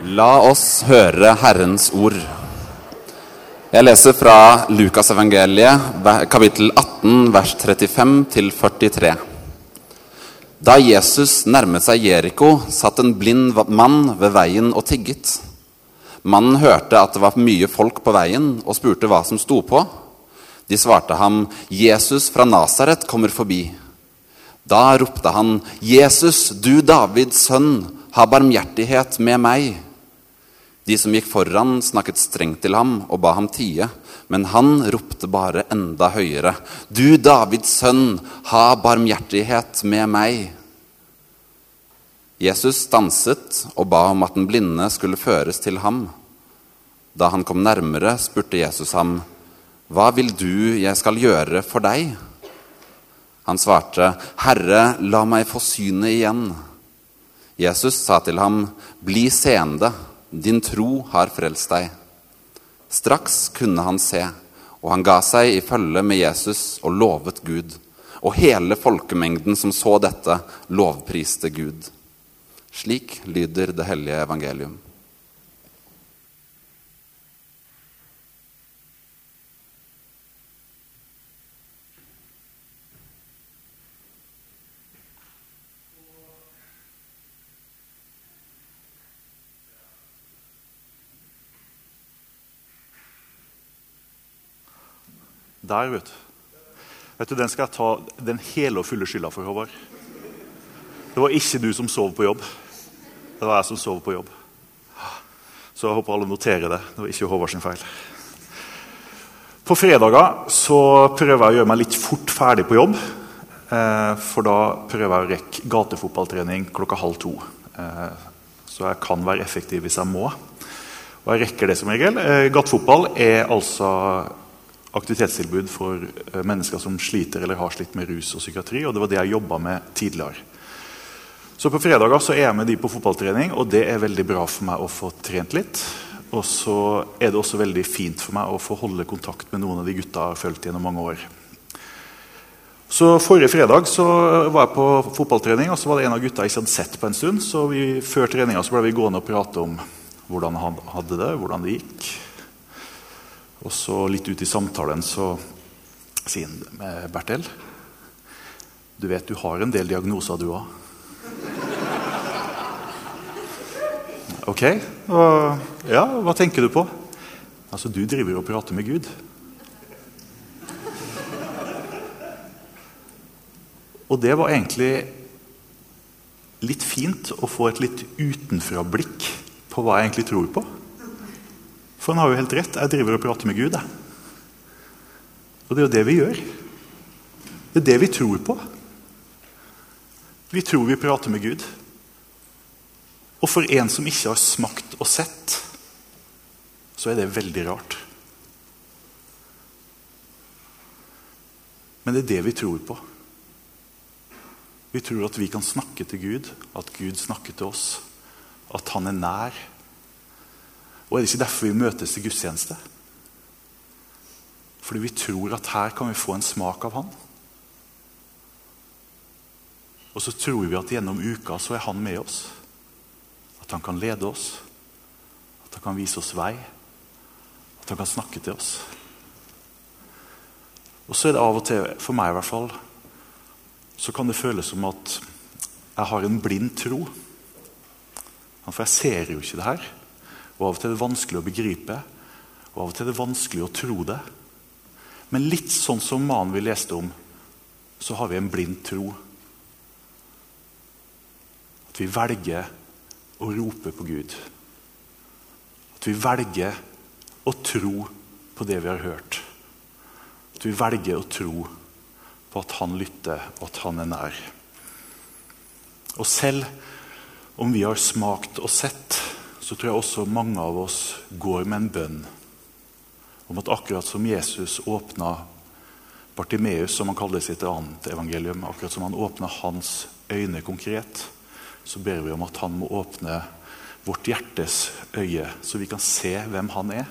La oss høre Herrens ord. Jeg leser fra Lukasevangeliet, kapittel 18, vers 35 til 43. Da Jesus nærmet seg Jeriko, satt en blind mann ved veien og tigget. Mannen hørte at det var mye folk på veien, og spurte hva som sto på. De svarte ham, 'Jesus fra Nasaret kommer forbi.' Da ropte han, 'Jesus, du Davids sønn, ha barmhjertighet med meg.' De som gikk foran, snakket strengt til ham og ba ham tie, men han ropte bare enda høyere, 'Du Davids sønn, ha barmhjertighet med meg.' Jesus stanset og ba om at den blinde skulle føres til ham. Da han kom nærmere, spurte Jesus ham, 'Hva vil du jeg skal gjøre for deg?' Han svarte, 'Herre, la meg få synet igjen.' Jesus sa til ham, 'Bli seende, din tro har frelst deg.' Straks kunne han se, og han ga seg i følge med Jesus og lovet Gud. Og hele folkemengden som så dette, lovpriste Gud. Slik lyder det hellige evangelium. Der, vet du. Vet du, Den skal jeg ta den hele og fulle skylda for, Håvard. Det var ikke du som sov på jobb. Det var jeg som sov på jobb. Så jeg håper alle noterer det. Det var ikke Håvard sin feil. På fredager så prøver jeg å gjøre meg litt fort ferdig på jobb. Eh, for da prøver jeg å rekke gatefotballtrening klokka halv to. Eh, så jeg kan være effektiv hvis jeg må. Og jeg rekker det som regel. Eh, gatefotball er altså aktivitetstilbud for mennesker som sliter eller har slitt med rus og psykiatri. og Det var det jeg jobba med tidligere. Så På fredager så er jeg med de på fotballtrening, og det er veldig bra for meg å få trent litt. Og så er det også veldig fint for meg å få holde kontakt med noen av de gutta jeg har fulgt gjennom mange år. Så Forrige fredag så var jeg på fotballtrening, og så var det en av gutta jeg ikke hadde sett på en stund. Så vi, Før treninga ble vi gående og prate om hvordan han hadde det, hvordan det gikk. Og så litt ut i samtalen så sier han Bertel, du vet du har en del diagnoser, du òg. Ok. Og, ja, hva tenker du på? Altså, du driver og prater med Gud. Og det var egentlig litt fint å få et litt utenfra-blikk på hva jeg egentlig tror på. For han har jo helt rett. Jeg driver og prater med Gud. Jeg. Og det er jo det vi gjør. Det er det vi tror på. Vi tror vi prater med Gud. Og for en som ikke har smakt og sett, så er det veldig rart. Men det er det vi tror på. Vi tror at vi kan snakke til Gud, at Gud snakker til oss, at han er nær. Og er det ikke derfor vi møtes til gudstjeneste? Fordi vi tror at her kan vi få en smak av han. Og så tror vi at gjennom uka så er han med oss. At han kan lede oss. At han kan vise oss vei. At han kan snakke til oss. Og så er det av og til, for meg i hvert fall, så kan det føles som at jeg har en blind tro. For jeg ser jo ikke det her. Og Av og til er det vanskelig å begripe, og av og til er det vanskelig å tro det. Men litt sånn som mannen vi leste om, så har vi en blind tro. At vi velger å rope på Gud. At vi velger å tro på det vi har hørt. At vi velger å tro på at han lytter, og at han er nær. Og selv om vi har smakt og sett, så tror jeg også mange av oss går med en bønn om at akkurat som Jesus åpna Bartimeus, som han kaller sitt annet evangelium, akkurat som han åpna hans øyne konkret, så ber vi om at han må åpne vårt hjertes øye, så vi kan se hvem han er.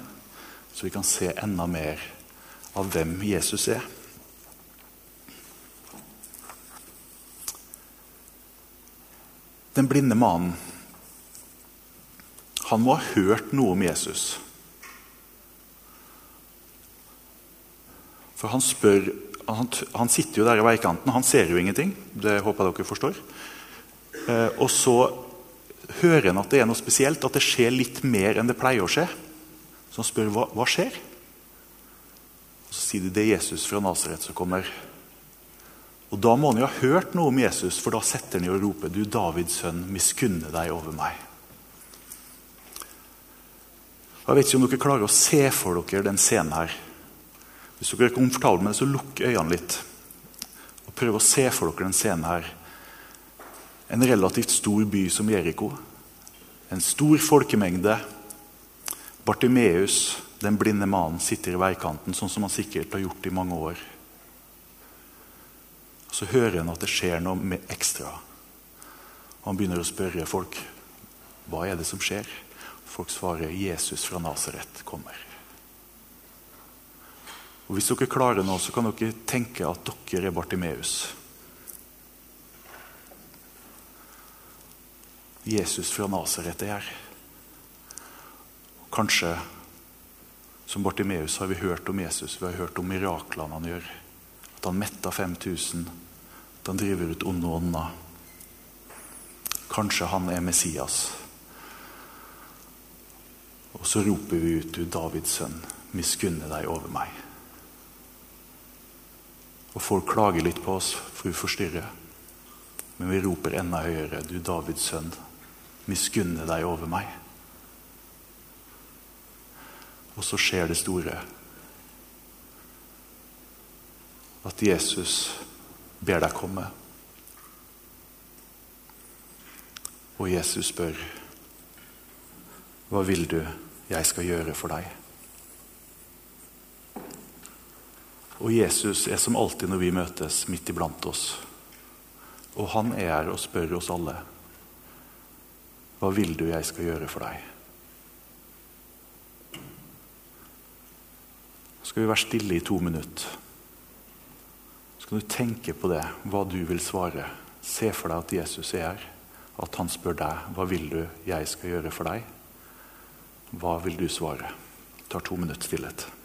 Så vi kan se enda mer av hvem Jesus er. Den blinde mannen Han må ha hørt noe om Jesus. For han spør Han, han sitter jo der i veikanten, han ser jo ingenting. Det håper jeg dere forstår. Eh, og så hører han at det er noe spesielt, at det skjer litt mer enn det pleier å skje. Så han spør hva, hva skjer. Og Så sier de det er Jesus fra Nasaret som kommer. Og Da må han jo ha hørt noe om Jesus, for da setter han jo og roper Du Davids sønn, miskunne deg over meg. Jeg vet ikke om dere klarer å se for dere den scenen her. Hvis dere er komfortable med det, så lukk øynene litt. Og prøv å se for dere den scenen her. En relativt stor by som Jeriko. En stor folkemengde. Bartimeus, den blinde mannen, sitter i veikanten, sånn som han sikkert har gjort i mange år. Så hører han at det skjer noe ekstra. Og Han begynner å spørre folk hva er det som skjer. Folk svarer 'Jesus fra Nasaret kommer'. Og Hvis dere klarer nå, så kan dere tenke at dere er Bartimeus. Jesus fra Nasaret er her. Kanskje som Bartimeus har vi hørt om Jesus, vi har hørt om miraklene han gjør. At han metta 5000, at han driver ut onde ånder. Kanskje han er Messias. Og så roper vi ut, du Davids sønn, miskunne deg over meg. Og folk klager litt på oss, for vi forstyrrer. Men vi roper enda høyere, du Davids sønn, miskunne deg over meg. Og så skjer det store. At Jesus ber deg komme. Og Jesus spør, hva vil du jeg skal gjøre for deg? Og Jesus er som alltid når vi møtes, midt iblant oss. Og han er her og spør oss alle. Hva vil du jeg skal gjøre for deg? Så skal vi være stille i to minutter. Så kan du tenke på det, hva du vil svare. Se for deg at Jesus er her. At han spør deg hva vil du jeg skal gjøre for deg. Hva vil du svare? Det tar to minutter stillhet.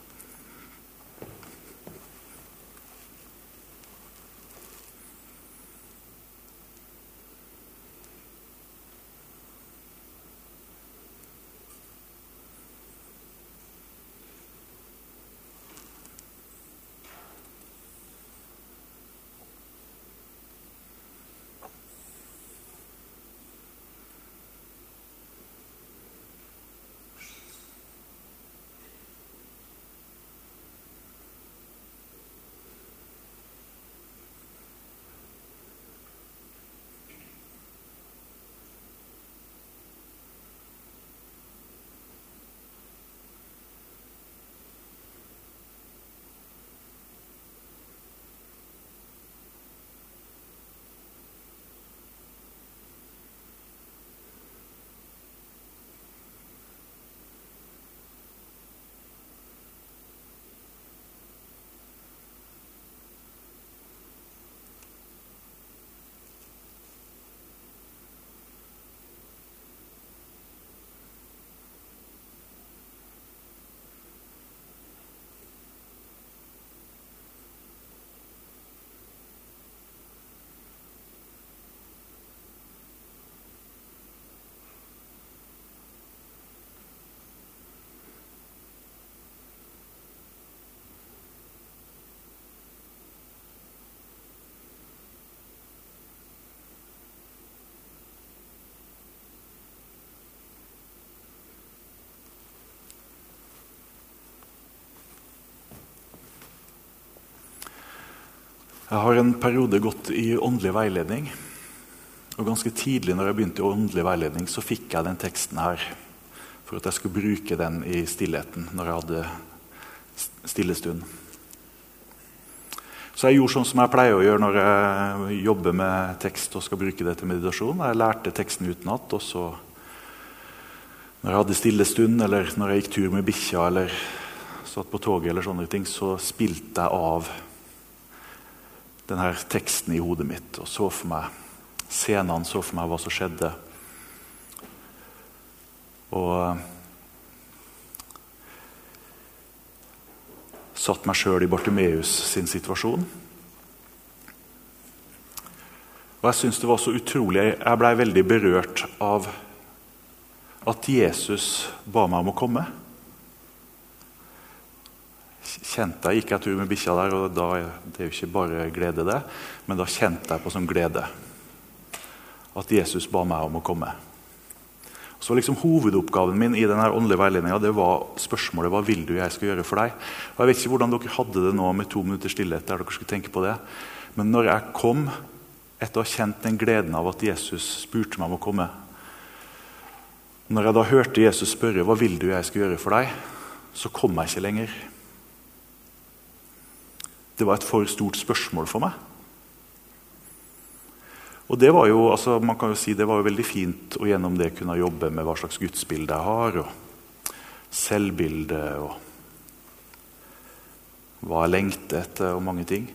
Jeg har en periode gått i åndelig veiledning. Og Ganske tidlig når jeg begynte i åndelig veiledning, så fikk jeg den teksten her for at jeg skulle bruke den i stillheten når jeg hadde stillestund. Så jeg gjorde sånn som jeg pleier å gjøre når jeg jobber med tekst og skal bruke det til meditasjon. Jeg lærte teksten utenat, og så når jeg hadde stillestund, eller når jeg gikk tur med bikkja eller satt på toget, eller sånne ting, så spilte jeg av denne teksten i hodet mitt og så for meg scenene, så for meg hva som skjedde. Og satt meg sjøl i Bartimeus sin situasjon. Og jeg syns det var så utrolig Jeg blei veldig berørt av at Jesus ba meg om å komme. Kjente jeg, gikk jeg tur med bikkja der, og da, det er jo ikke bare glede, det, men da kjente jeg på sånn glede at Jesus ba meg om å komme. Så liksom Hovedoppgaven min i denne åndelige veiledninga var spørsmålet hva vil du jeg skal gjøre for deg. Og Jeg vet ikke hvordan dere hadde det nå med to minutter stillhet. der dere skulle tenke på det. Men når jeg kom etter å ha kjent den gleden av at Jesus spurte meg om å komme Når jeg da hørte Jesus spørre hva vil du jeg skal gjøre for deg, så kom jeg ikke lenger. Det var et for stort spørsmål for meg. Og det var jo, altså, man kan jo si det var jo veldig fint å gjennom det kunne jobbe med hva slags gudsbilde jeg har, og selvbilde og hva jeg lengter etter, og mange ting.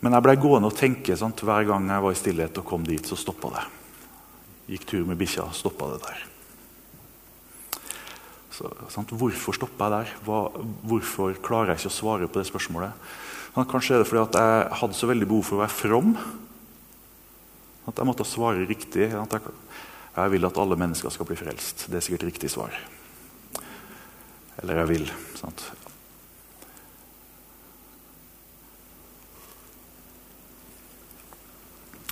Men jeg blei gående og tenke sant? hver gang jeg var i stillhet og kom dit, så stoppa det. Gikk tur med bikkja, stoppa det der. Så? Hvorfor stoppa jeg der? Hva, hvorfor klarer jeg ikke å svare på det spørsmålet? Kanskje er det fordi at jeg hadde så veldig behov for å være from. At jeg måtte svare riktig. At jeg, jeg, vil at alle mennesker skal bli frelst. Det er sikkert riktig svar. Eller jeg vil. Sant?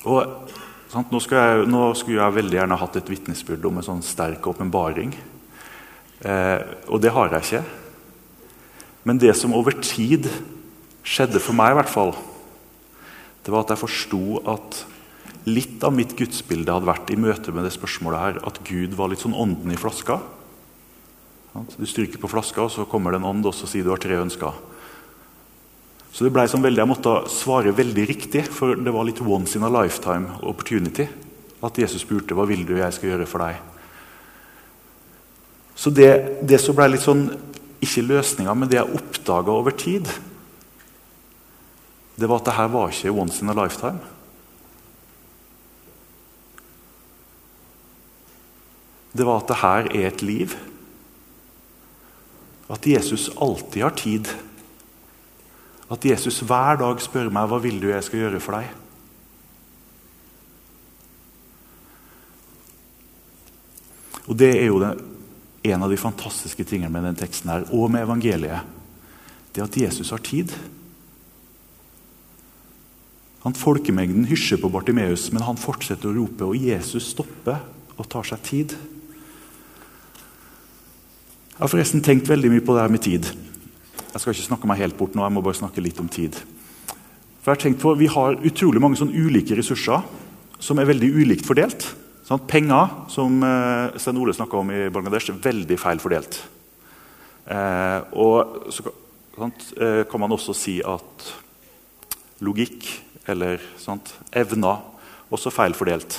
Og sant, nå, jeg, nå, skulle jeg veldig gjerne hatt et vitnesbyrd om en sånn sterk åpenbaring. Eh, og det har jeg ikke. Men det som over tid skjedde for meg, i hvert fall, det var at jeg forsto at Litt av mitt gudsbilde hadde vært i møte med det spørsmålet her, at Gud var litt sånn ånden i flaska. Du stryker på flaska, og så kommer det en ånd og så sier du har tre ønsker. Så det ble sånn veldig, Jeg måtte svare veldig riktig, for det var litt once in a lifetime opportunity. At Jesus spurte hva vil du jeg skal gjøre for deg. Så det, det som ble litt sånn, ikke løsninga, men det jeg oppdaga over tid, det var at det her var ikke once in a lifetime. det var at det her er et liv. At Jesus alltid har tid. At Jesus hver dag spør meg hva vil du jeg skal gjøre for deg. Og Det er jo det, en av de fantastiske tingene med den teksten her, og med evangeliet. Det at Jesus har tid. Han Folkemengden hysjer på Bartimeus, men han fortsetter å rope, og Jesus stopper og tar seg tid. Jeg har forresten tenkt veldig mye på det her med tid. Jeg skal ikke snakke meg helt bort nå, jeg må bare snakke litt om tid. For jeg har tenkt på, Vi har utrolig mange sånn ulike ressurser som er veldig ulikt fordelt. Sånn, penger, som eh, Sten Ole snakka om i Bangladesh, er veldig feil fordelt. Eh, og så sånn, eh, kan man også si at logikk eller sant, evner også feil fordelt.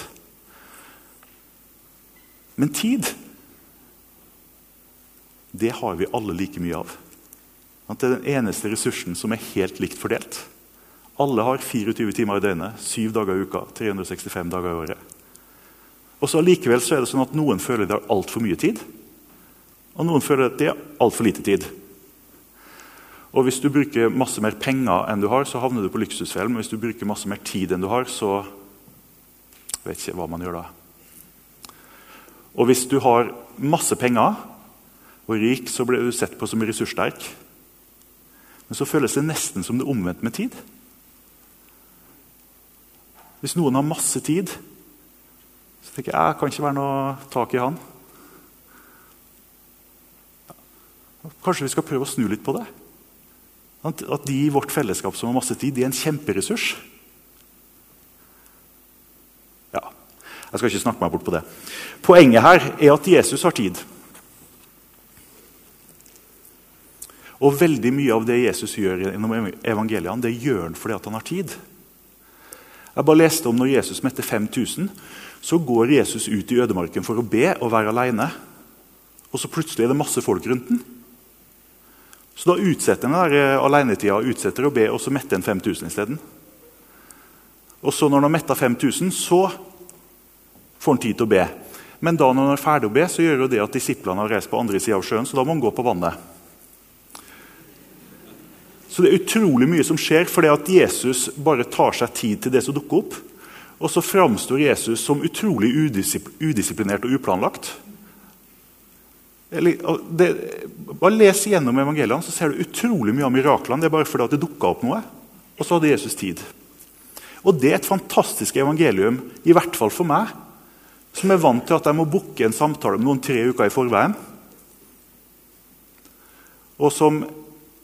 Men tid det har vi alle like mye av. Det er den eneste ressursen som er helt likt fordelt. Alle har 24 timer i døgnet, 7 dager i uka, 365 dager i året. Og så Likevel så er det sånn at noen føler de har altfor mye tid, og noen føler at de har altfor lite tid. Og Hvis du bruker masse mer penger enn du har, så havner du på luksusfellen. Men hvis du bruker masse mer tid enn du har, så vet ikke hva man gjør da. Og hvis du har masse penger, og rik, så blir du sett på som ressurssterk. Men så føles det nesten som det er omvendt med tid. Hvis noen har masse tid, så tenker jeg jeg kan ikke være noe tak i han. Kanskje vi skal prøve å snu litt på det? At de i vårt fellesskap som har masse tid, de er en kjemperessurs. Ja, Jeg skal ikke snakke meg bort på det. Poenget her er at Jesus har tid. Og veldig mye av det Jesus gjør gjennom evangeliene, det gjør han fordi han har tid. Jeg bare leste om Når Jesus metter 5000, så går Jesus ut i ødemarken for å be og være alene. Og så plutselig er det masse folk rundt den. Så da utsetter han der eh, alenetida utsetter å be, og så metter han 5000 isteden. Og så når han har metta 5000, så får han tid til å be. Men da når han er ferdig å be, så gjør jo det at disiplene har reist på andre sida av sjøen, så da må han gå på vannet. Så det er utrolig mye som skjer fordi at Jesus bare tar seg tid til det som dukker opp. Og så framstår Jesus som utrolig udisiplinert og uplanlagt. Det, bare Les gjennom evangeliene, så ser du utrolig mye av miraklene. Det er bare fordi at det dukka opp noe, og så hadde Jesus tid. Og Det er et fantastisk evangelium, i hvert fall for meg, som er vant til at jeg må booke en samtale med noen tre uker i forveien. Og som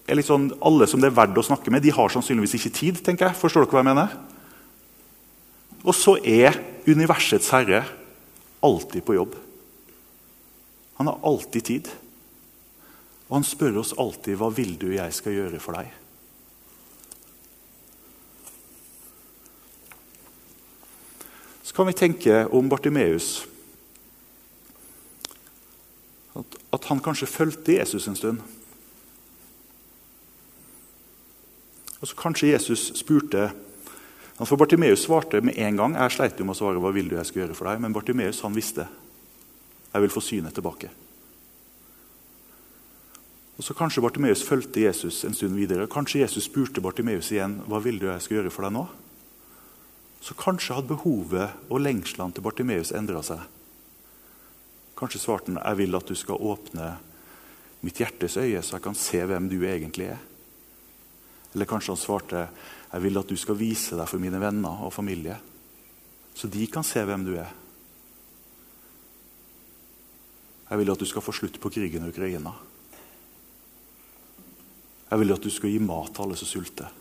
er litt sånn, Alle som det er verdt å snakke med, de har sannsynligvis ikke tid. tenker jeg. Forstår dere hva jeg mener? Og så er universets herre alltid på jobb. Han har alltid tid. Og han spør oss alltid hva vil du jeg skal gjøre for deg. Så kan vi tenke om Bartimeus at, at han kanskje fulgte Jesus en stund. Og så Kanskje Jesus spurte For Bartimeus svarte med en gang. Jeg sleit med å svare hva vil du jeg skal gjøre for deg, men Bartimeus han visste. Jeg vil få synet tilbake. Og så Kanskje Bartimeus fulgte Jesus en stund videre. Kanskje Jesus spurte Bartimeus igjen hva vil du jeg skal gjøre for deg nå. Så kanskje hadde behovet og lengslene til Bartimeus endra seg. Kanskje svarte han jeg vil at du skal åpne mitt hjertes øye, så jeg kan se hvem du egentlig er. Eller kanskje han svarte jeg vil at du skal vise deg for mine venner og familie, så de kan se hvem du er. Jeg vil at du skal få slutt på krigen i Ukraina. Jeg vil at du skal gi mat til alle som sulter.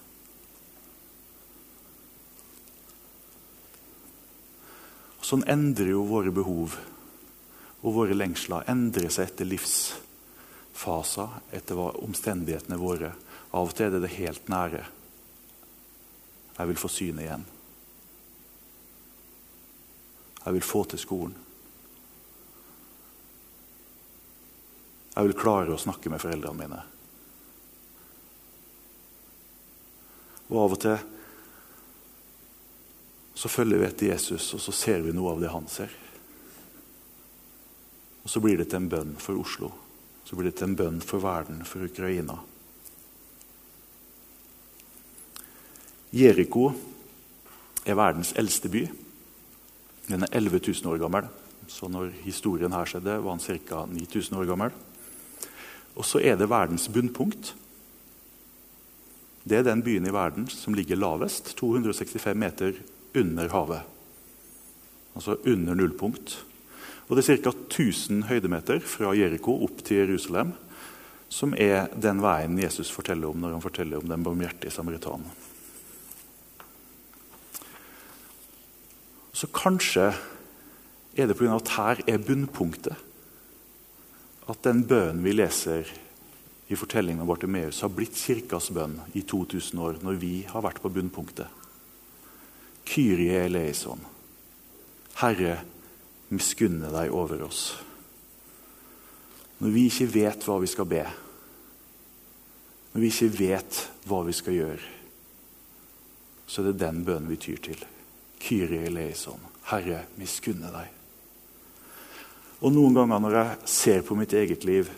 Sånn endrer jo våre behov og våre lengsler endrer seg etter livsfaser, etter omstendighetene våre. Av og til er det det helt nære. Jeg vil få synet igjen. Jeg vil få til skolen. Jeg vil klare å snakke med foreldrene mine. Og av og til så følger vi etter Jesus, og så ser vi noe av det han ser. Og så blir det til en bønn for Oslo. Så blir det til en bønn for verden, for Ukraina. Jeriko er verdens eldste by. Den er 11 000 år gammel. Så når historien her skjedde, var han ca. 9000 år gammel. Og så er det verdens bunnpunkt. Det er den byen i verden som ligger lavest, 265 meter under havet. Altså under nullpunkt. Og det er ca. 1000 høydemeter fra Jeriko opp til Jerusalem, som er den veien Jesus forteller om når han forteller om den barmhjertige samaritanen. Så kanskje er det pga. at her er bunnpunktet at den bønnen vi leser i fortellingen om Bartimeus, har blitt kirkas bønn i 2000 år, når vi har vært på bunnpunktet. Kyrie eleison. Herre, miskunne deg over oss. Når vi ikke vet hva vi skal be, når vi ikke vet hva vi skal gjøre, så er det den bønnen vi tyr til. Kyrie eleison. Herre, miskunne deg. Og noen ganger når jeg ser på mitt eget liv,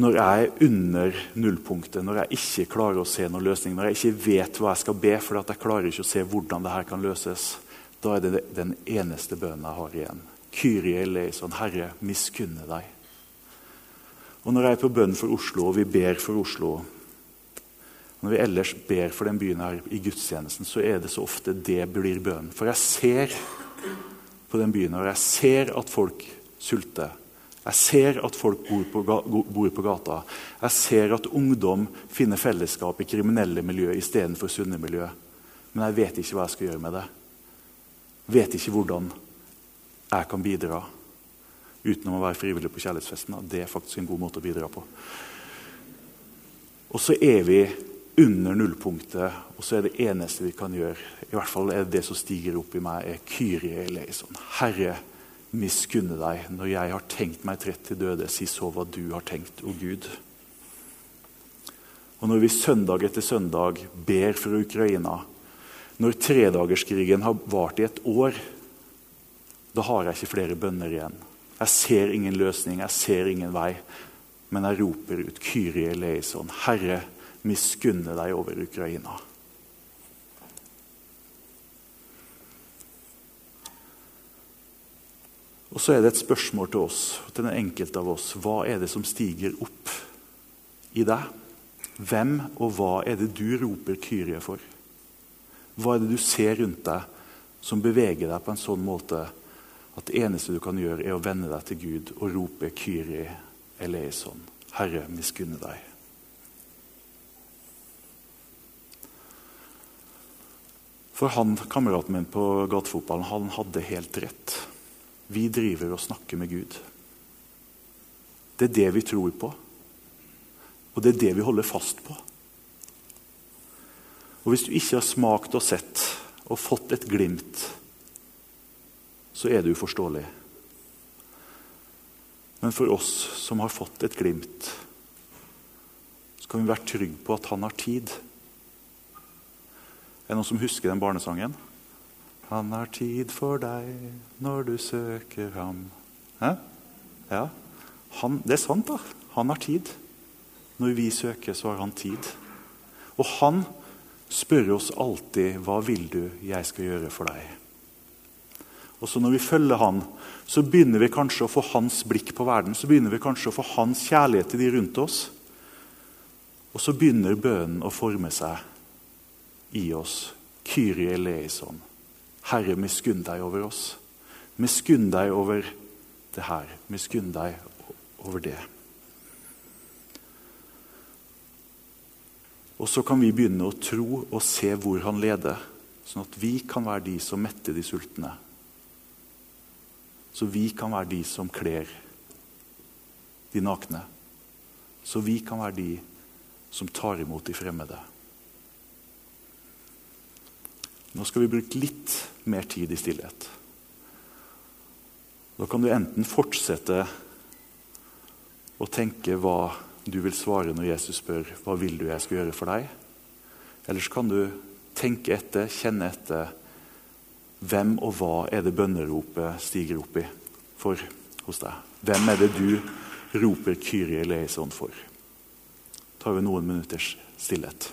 når jeg er under nullpunktet, når jeg ikke klarer å se noen løsning, når jeg ikke vet hva jeg skal be fordi jeg klarer ikke å se hvordan det her kan løses, da er det den eneste bønnen jeg har igjen. Kyrie eleison, Herre, miskunne deg. Og Når jeg er på bønn for Oslo, og vi ber for Oslo Når vi ellers ber for den byen her i gudstjenesten, så er det så ofte det blir bønnen. For jeg ser på den byen. Og jeg ser at folk sulter. Jeg ser at folk bor på, bor på, gata. Jeg ser at ungdom finner fellesskap i kriminelle miljø istedenfor sunne miljø. Men jeg vet ikke hva jeg skal gjøre med det. Vet ikke hvordan jeg kan bidra utenom å være frivillig på kjærlighetsfesten. Det er faktisk en god måte å bidra på. Og så er vi under nullpunktet, og så er det eneste vi kan gjøre, i hvert fall er det det som stiger opp i meg, er Kyrie eleison. Herre, miskunne deg når jeg har tenkt meg trett til døde. Si så hva du har tenkt, o Gud. Og når vi søndag etter søndag ber for Ukraina, når tredagerskrigen har vart i et år, Da har jeg ikke flere bønner igjen. Jeg ser ingen løsning, jeg ser ingen vei. Men jeg roper ut Kyrie eleison. Herre, miskunne deg over Ukraina. Og så er det et spørsmål til oss, til den enkelte av oss. Hva er det som stiger opp i deg? Hvem og hva er det du roper Kyrie for? Hva er det du ser rundt deg som beveger deg på en sånn måte at det eneste du kan gjøre, er å vende deg til Gud og rope Kyrie eleison. Herre, miskunne deg. For han, kameraten min på gatefotballen, han hadde helt rett. Vi driver og snakker med Gud. Det er det vi tror på, og det er det vi holder fast på. Og Hvis du ikke har smakt og sett og fått et glimt, så er det uforståelig. Men for oss som har fått et glimt, så kan vi være trygge på at han har tid. Er det noen som husker den barnesangen? Han har tid for deg når du søker ham. Hæ? Ja. Han, det er sant, da. Han har tid. Når vi søker, så har han tid. Og han spør oss alltid 'Hva vil du jeg skal gjøre for deg?' Og så Når vi følger han, så begynner vi kanskje å få hans blikk på verden. Så begynner vi kanskje å få hans kjærlighet til de rundt oss. Og så begynner bønnen å forme seg i oss. Kyrie eleison. Herre, miskunn deg over oss. Miskunn deg over det her. Miskunn deg over det. Og så kan vi begynne å tro og se hvor han leder, sånn at vi kan være de som metter de sultne. Så vi kan være de som kler de nakne. Så vi kan være de som tar imot de fremmede. Nå skal vi bruke litt mer tid i stillhet. Da kan du enten fortsette å tenke hva du vil svare når Jesus spør hva vil du jeg skal gjøre for deg. Eller så kan du tenke etter, kjenne etter hvem og hva er det bønneropet stiger opp i for hos deg. Hvem er det du roper Kyrie eleison for? tar vi noen minutters stillhet.